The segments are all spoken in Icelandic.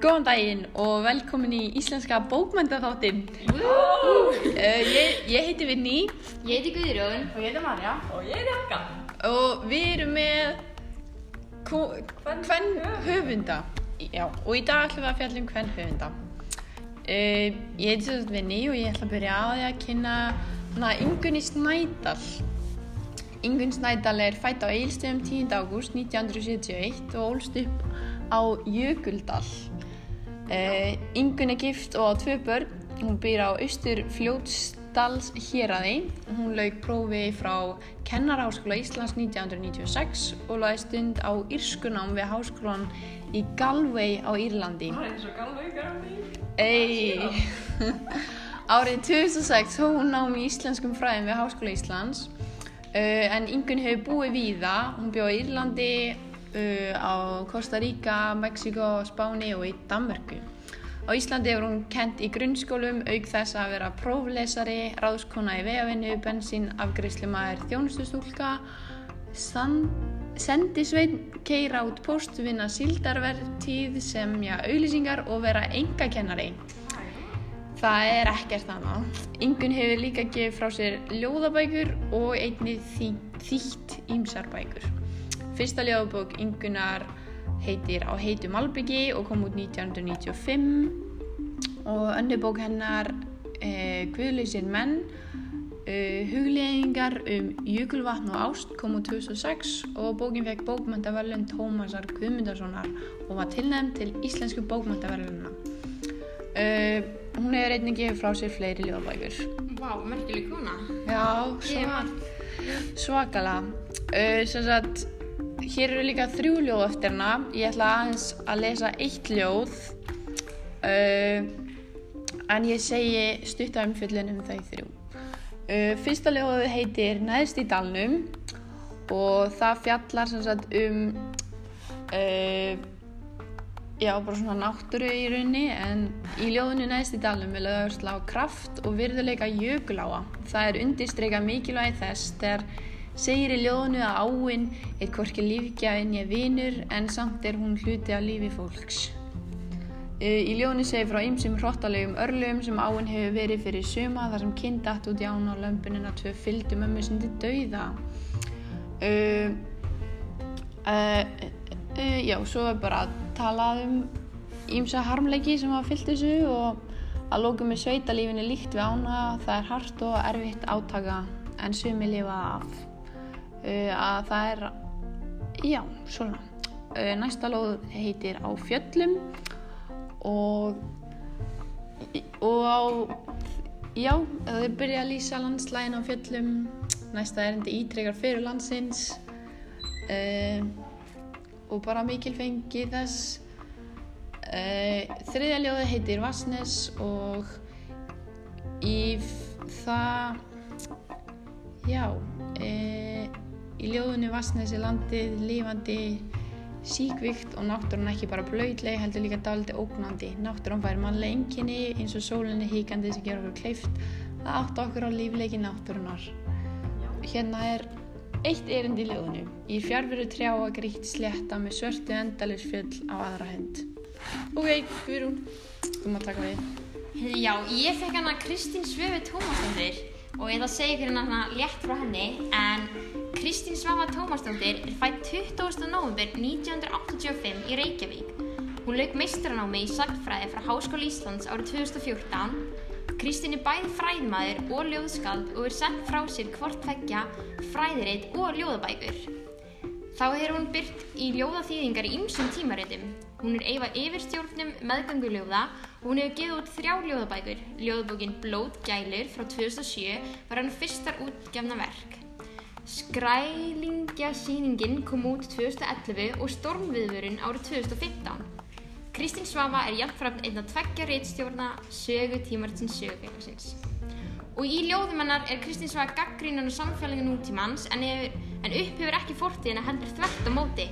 Góðan daginn og velkomin í Íslenska bókmyndaþáttin. Uh, ég, ég heiti Vinni Ég heiti Guðrún. Og ég heiti Marja. Og ég heiti Helga. og við erum með hvern höfunda. Já, og í dag ætlum við að fjalla um hvern höfunda. Uh, ég heiti sagt Vinni og ég ætla að byrja á því að kynna Ingunni Snædal. Ingunn Snædal er fætt á Eilstöðum 10. ágúst 1971 og ólst upp á Jökuldal. Uh, Ingunn er gift og á tvö börn. Hún býr á austur Fljótsdals héraði. Hún lauk prófi frá Kennaraháskóla Íslands 1996 og laði stund á Írskunám við háskólan í Galway á Írlandi. Það er eins og galvau garði. Ey. Árið 2006 hóf hún nám í íslenskum fræðum við Háskóla Íslands uh, en Ingunn hefur búið víða. Hún bjóð í Írlandi, uh, á Costa Rica, Mexiko, Spáni og í Danmörku. Á Íslandi hefur hún kent í grunnskólum auk þess að vera próflesari, ráðskona í vegavinnu, bensín, afgreiðslumæður, þjónustustúlka, sendisveinn, keira út post, vinna síldarvertíð, semja auðlýsingar og vera engakennari. Það er ekkert annað. Ingun hefur líka gefið frá sér ljóðabækur og einnig þý, þýtt ímsar bækur. Fyrsta ljóðabók Ingunar heitir Á heitu Malbyggi og kom út 1995 og önnur bók hennar eh, Guðlausir menn uh, Hugleðingar um jökulvatn og ást kom út 2006 og bókin fekk bókmæntaverlun Tómasar Guðmundarssonar og var tilnæmt til íslensku bókmæntaverlunna. Uh, hún hefur einnig gefið frá sér fleiri ljóðabækur. Vá, merkileg kona. Já, svak, svakalega. Uh, sem sagt, hér eru líka þrjú ljóð eftir hana. Ég ætla aðeins að lesa eitt ljóð. Uh, en ég segi stutta um þau þrjú. Uh, fyrsta ljóðið heitir Neðst í dalnum og það fjallar sagt um já, bara svona náttúru í raunni en í ljóðinu neðst í dalnum vil auðvitað á kraft og virðuleika jökuláa. Það er undirstreika mikilvægi þess þegar segir í ljóðinu að áinn er hvorki lífgjafinn ég vinur en samt er hún hluti af lífi fólks. Í ljóðinu segir frá ýmsum hrottalegum örlugum sem áinn hefur verið fyrir suma þar sem kind datt út í ána á lömbunina tvö fylgdu mömmu sinni dauða. Uh, uh, uh, já, svo er bara talað um ýmsa harmleiki sem hafa fyllt þessu og að lókum með sveitalífinu líkt við ána. Það er hart og erfitt átaka en sumi lifa af. Uh, að það er já, svona. Uh, næsta lóð heitir á fjöllum og og á já, þau byrja að lýsa landslægin á fjöllum. Næsta erindi ítrekkar fyrir landsins. Uh, og bara mikil fengi þess. Uh, þriðja ljóði heitir Vassnes og í það já uh, í ljóðinu Vassnes er landið lifandi síkvikt og náttúrun ekki bara blöytleg heldur líka dálítið ógnandi. Náttúrun fær mannlega einkenni eins og sólinni híkandi sem gerur okkur kleift það átt okkur á lífleiki náttúrunar hérna er eitt erindi ljóðinu í fjárveru trjáa grítt slétta með svörtu endalisfjöll á aðra hönd ok, Guðrún þú maður taka við Já, ég fekk hana Kristín Svöfi Tómasdóttir og ég ætla að segja fyrir hana létt frá henni en Kristín Svafa Tómasdóttir er fætt 20. november 1985 í Reykjavík. Hún lauk meistranámi í sagnfræði frá Háskóla Íslands árið 2014. Kristín er bæði fræðimaður og ljóðskald og er sendt frá sér hvort tveggja fræðireit og ljóðabækur. Þá hefur hún byrt í ljóðaþýðingar í ymsum tímaritum. Hún er eifa yfirstjórnum meðgönguljóða og hún hefur gefið út þrjá ljóðabækur. Ljóðabókin Blóðgælur frá 2007 var hann fyrstar útgefna verk. Skrælingjasýningin kom út 2011 og Stormviðvörun árið 2015. Kristín Svafa er jafnframt einn af tveggja reitstjórna sögu tímaritsins sögufélagsins. Og í ljóðum hennar er Kristín Svafa gaggrínan og samfélagi nútímans en, en upphefur ekki fortíðina heldur þvert á móti.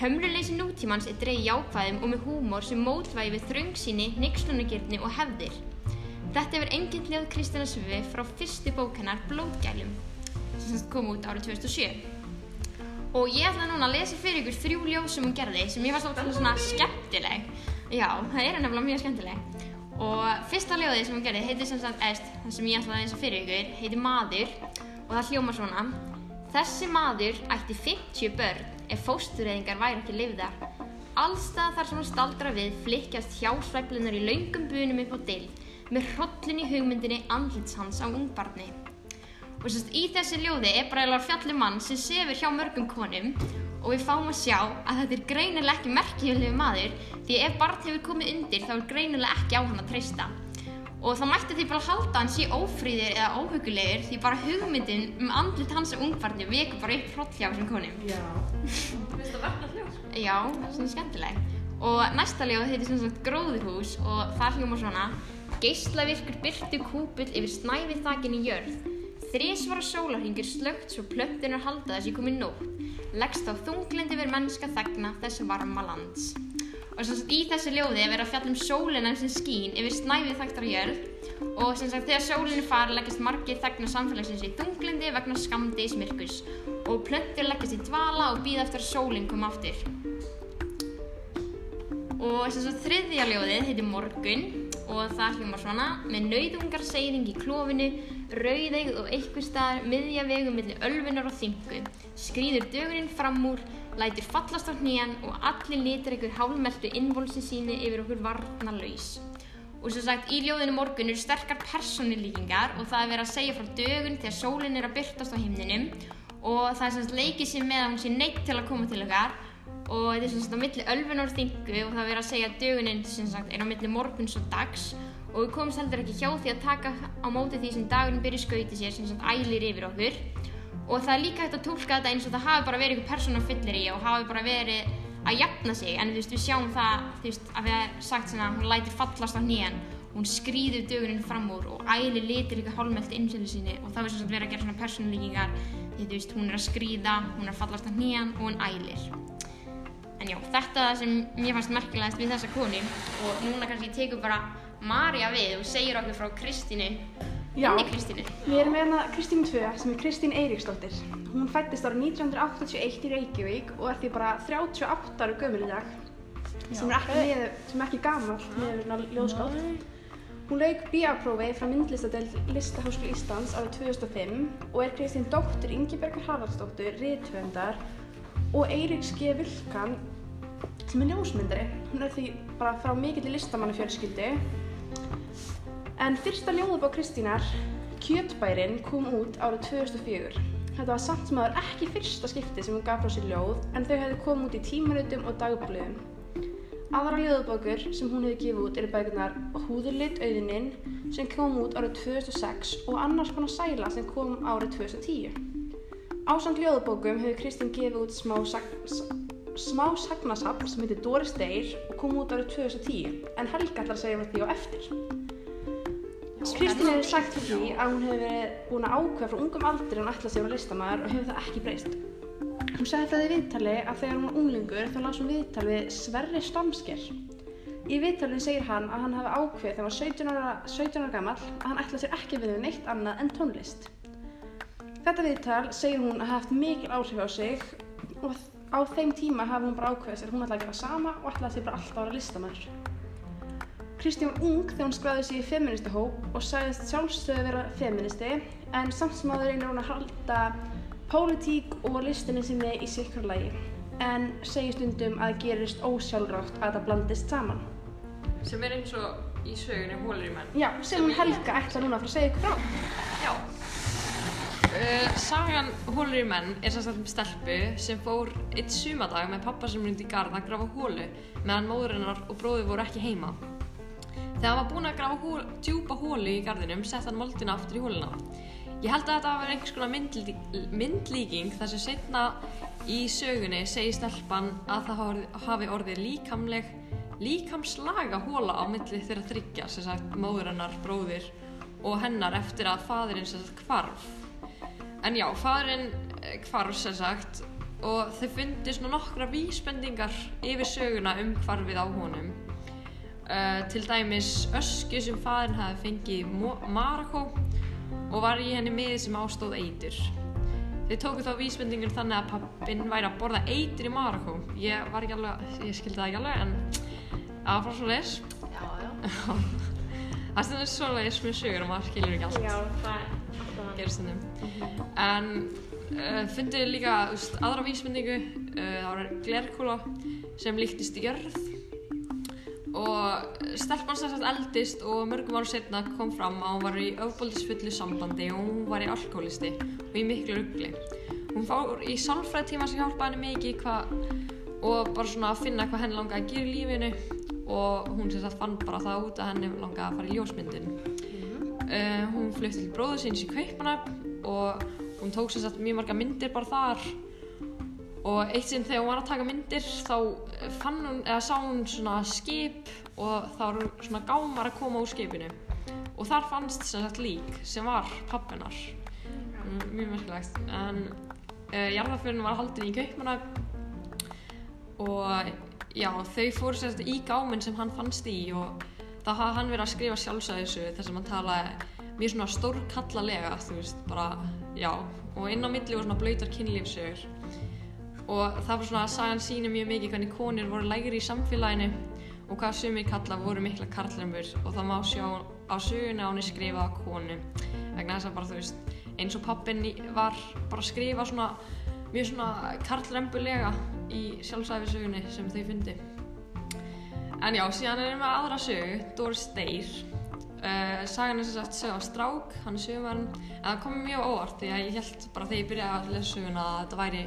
Hömruleysi nútímans er dreig jákvæðum og með húmor sem mótvægi við þröngsýni, nixlunagirni og hefðir. Þetta hefur enginn ljóð Kristina Svifi frá fyrstu bók hennar Blóðgælum sem kom út árið 2007. og ég ætla núna að lesa fyrir ykkur þrjú ljóð sem hún gerði sem ég var svolítið svona skemmtileg. Já, það eru nefnilega mjög skemmtileg. Og fyrsta ljóðið sem hún gerði heitir sem sagt, eðst, það sem ég ætla að lesa fyrir ykkur heitir Maður. Og það hljómar svona. Þessi maður ætti 50 börn ef fóstureyðingar væri ekki lifðar Allstað þar sem hún staldra við flikkjast hjásveglunar í laungum bunum upp á dild með hrollin í hugmyndinni andlits hans á ungbarni. Og sérst í þessi ljóði er bara eiginlega fjallum mann sem sefur hjá mörgum konum og við fáum að sjá að þetta er greinilega ekki merkjulegu maður því ef barn hefur komið undir þá er greinilega ekki á hann að treysta. Og það mætti því bara halda að hann sé ófríðir eða óhugulegur því bara hugmyndin um andlit hans á ungbarni vekur bara upp hjá þessum konum. Já. Þú veist að verna hljós. Já, svona skemmtileg. Og næsta ljóð heitir sem sagt Gróðurhús og það hljómar svona Geislavirkur byrtu kúpull yfir snæfi þakin í jörð. Þrísvara sólarhingur slögt svo plöntunar halda þess ég komið nótt. Leggst á þunglindi verð mennska þegna þess varma lands. Og sem sagt í þessu ljóði er verið að fjalla um sólina sem skín yfir snæfi þaktar jörð og sem sagt þegar sólinu far leggast margir þegna samfélagsins í þunglindi vegna skamdegis myrkus og plöntur leggast í dvala og býða eftir að sólinn koma aftur. Og þess að þriðja ljóðið heitir Morgun og það hljómar svona með nauðungar seyðing í klófinu, rauðeigð og eitthvað staðar miðja vegum millir ölfunar og þingu. Skrýður dögurinn fram úr, lætur fallast á hnýjan og allir litur einhver hálmeltu innvolsi síni yfir okkur varna laus. Og sem sagt, í ljóðinu morgun eru sterkar personilíkingar og það er verið að segja frá dögun þegar sólinn er að byrtast á himninum og það er sem sagt leikið sér með að hún sé neitt til að koma til okkar og þetta er sem sagt á milli ölfunar og þingu og það er verið að segja að dögunin sem sagt er á milli morguns og dags og við komumst heldur ekki hjá því að taka á móti því sem dagurinn byrja skauti sér sem sagt ælir yfir okkur. Og það er líka hægt að tólka þetta eins og það hafi bara verið einhver persóna fyllir í og hafi bara verið að jafna sig. En þú veist við sjáum það þú veist að við hefum sagt svona hún lætir fallast á hnýjan hún skrýður dögunin fram úr og ælir litir líka hálmelt innsölu sinni og það er sem sagt verið að gera svona persónulíkingar því þú veist hún er að skrýða, hún er að fallast á hnýjan og hún ælir. En já, þetta sem mér fannst merkilegast við þessa konu. Og núna kannski tekur bara Marja við og segir okkur frá Kristínu, Já. henni Kristínu. Við erum með hérna Kristín 2 sem er Kristín Eiríksdóttir. Hún fættist árið 1981 í Reykjavík og er því bara 38 ára gömul í dag sem er ekki, með, sem er ekki gamall með hérna ljóðskátt. Hún lauk B.A.prófi frá myndlistadel Listaháskóla Íslands árið 2005 og er Kristín dóttir Ingibergar Haraldsdóttir, rithöfundar og Eiríks G. Vilkan sem er ljósmyndari. Hún er því bara frá mikill listamannafjölskyldu En fyrsta ljóðabók Kristínar, Kjötbærin, kom út árið 2004. Þetta var samt sem aður ekki fyrsta skipti sem hún gaf frá sér ljóð, en þau hefði komið út í tímarutum og dagblöðum. Aðra ljóðabókur sem hún hefði gefið út eru bækurnar Húðurlit auðinin sem kom út árið 2006 og Annars konar sæla sem kom árið 2010. Ásand ljóðabókum hefur Kristín gefið út smá, sag, s- smá sagnasafn sem heitir Doris Deyr og kom út árið 2010, en Helga ætlar að segja frá því á eftir. Kristín hefur sagt fyrir því að hún hefur búin að ákveða frá ungum aldri að hún ætla sér að listamaður og hefur það ekki breyst. Hún sagði því í viðtali að þegar hún var unglingur þá las hún viðtal við Sverri Stamsker. Í viðtalinu segir hann að hann hafi ákveðið þegar hann var 17 ára, 17 ára gamall að hann ætla sér ekki að vinna við neitt annað en tónlist. Þetta viðtal segir hún að hafa haft mikil áhrif á sig og á þeim tíma hafi hún bara ákveðið sér að hún ætla að gera sama og ætla sér bara alltaf að vera listamaður. Kristín var ung þegar hún skráði sig í feministahóp og sagðist sjálfsögðu vera feministi en samt sem áður reynir hún að halda pólitík og listinni sinni í sikra lagi en segir stundum að það gerist ósjálfrátt að það blandist saman. Sem er eins og í sögunni Hólir í menn. Já, sem hún Helga ætla núna að fara að segja ykkur frá. Já. Uh, sagan Hólir í menn er sagt um stelpu sem fór eitt sumadag með pappa sem myndi í garð að grafa hólu meðan móður hennar og bróður voru ekki heima. Þegar hann var búinn að grafa hól, djúpa hólu í garðinum sett hann moldina aftur í hóluna. Ég held að þetta var einhvers konar myndlí, myndlíking þar sem setna í sögunni segir stelpan að það hafi- orðið líkamleg líkamslaga hóla á milli þeirra þryggja sem sagt móður hennar, bróðir og hennar eftir að faðirinn sem sagt hvarf. En já, faðirinn eh, hvarf sem sagt og þau fundi svona nokkra vísbendingar yfir söguna um hvarfið á honum. Uh, til dæmis ösku sem faðirinn hafi fengið í Marakó og var í henni miði sem ástóð eitur. Þið tóku þá vísbendingur þannig að pappin væri að borða eitur í Marokko. Ég var ekki alveg, ég skildi það ekki alveg, en var frá svo leis. Já, já. Það stendur svo leis með sögur og maður skilur ekki allt. Já, það er alltaf. Gerist stundum. En uh, fundið líka veist, aðra vísbendingu, uh, það var glerkúla sem líktist í jörð og stelpan sem sagt eldist og mörgum árum setna kom fram að hún var í öfbóldisfullu sambandi og hún var í alkoholisti og í miklu ruggli. Hún fór í sálfræðtíma sem hjálpaði henni mikið og bara svona að finna hvað henni langaði að gera í lífinu og hún sem sagt fann bara það út að henni langaði að fara í ljósmyndin. Uh, hún flutti til bróður síns í Kaupanöfn og hún tók sem sagt mjög marga myndir bara þar og eitt sinn þegar hún var að taka myndir þá fann hún, eða sá hún svona skip og þá var svona gámar að koma úr skipinu. Og þar fannst sem sagt lík sem var pappinar mjög merkilegt. En uh, jarðarförun var haldin í Kaupmannahöfn. Og já, þau fóru sem sagt í gáminn sem hann fannst í og þá hafði hann verið að skrifa sjálfsæðisu þar sem hann talaði mjög svona stórkallalega þú veist, bara, já. Og inn á milli voru svona blöytar kynlífsögur og það var svona að sagan síni mjög mikið hvernig konur voru lægri í samfélaginu og hvað sumir kalla voru mikla karlrembur. Og það má sjá á söguna á henni skrifa að konu. Vegna þess að bara þú veist eins og pappin var bara að skrifa svona mjög svona karlrembulega í sjálfsæfisögunni sem þau fundi en já, síðan erum við með aðra sögu Doris Day Uh, sagan er sem sagt sög af strák, hann er sögumarinn en það kom mjög óvart því að ég held bara þegar ég byrjaði að lesa söguna að þetta væri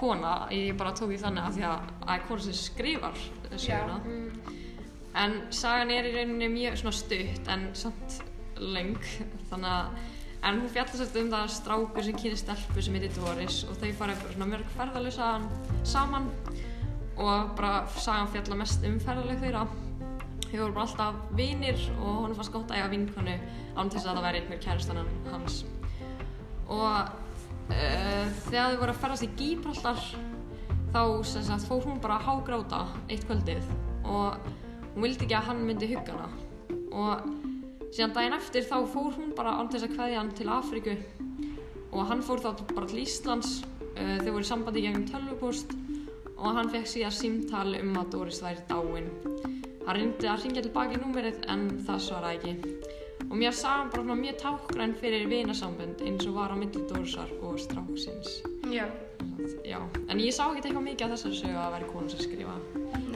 kona, ég bara tók því þannig að því að það er kona sem skrifar söguna. En sagan er í rauninni mjög svona stutt en samt löng þannig að en hún fjallar svolítið um það strákur sem kynir stelpu sem heitir Doris og þau fara svona mörg ferðalösa saman og bara sagan fjallar mest um ferðalög þeirra. Þau voru bara alltaf vinir og hún fannst gott að eiga vinkonu án til þess að það væri einhver kærastan hans. Og uh, þegar þau voru að ferðast í Gíbraltar þá sagt, fór hún bara að hágráta eitt kvöldið og hún vildi ekki að hann myndi hugga hana. Og síðan daginn eftir þá fór hún bara án þess að kveðja hann til Afríku og hann fór þá bara til Íslands uh, þau voru í sambandi gegnum tölvupost og hann fekk síðan símtal um að Doris væri dáin. Hann reyndi að ringja tilbaka í númerið en það svaraði ekki og mér sagði hann bara svona mjög tákgræn fyrir vinasambönd eins og var á milli Dorisar og stráksins Já. já, en ég sá ekki eitthvað mikið af þessari sögu að vera konu sem skrifa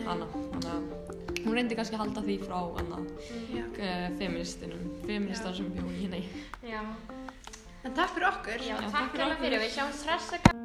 hana, þannig að hún reyndi kannski að halda því frá hana uh, feministinum, feministar sem bjóði hérna í Já. En takk fyrir okkur. Já, Já, takk takk fyrir fyrir okkur. Við sjáum stressa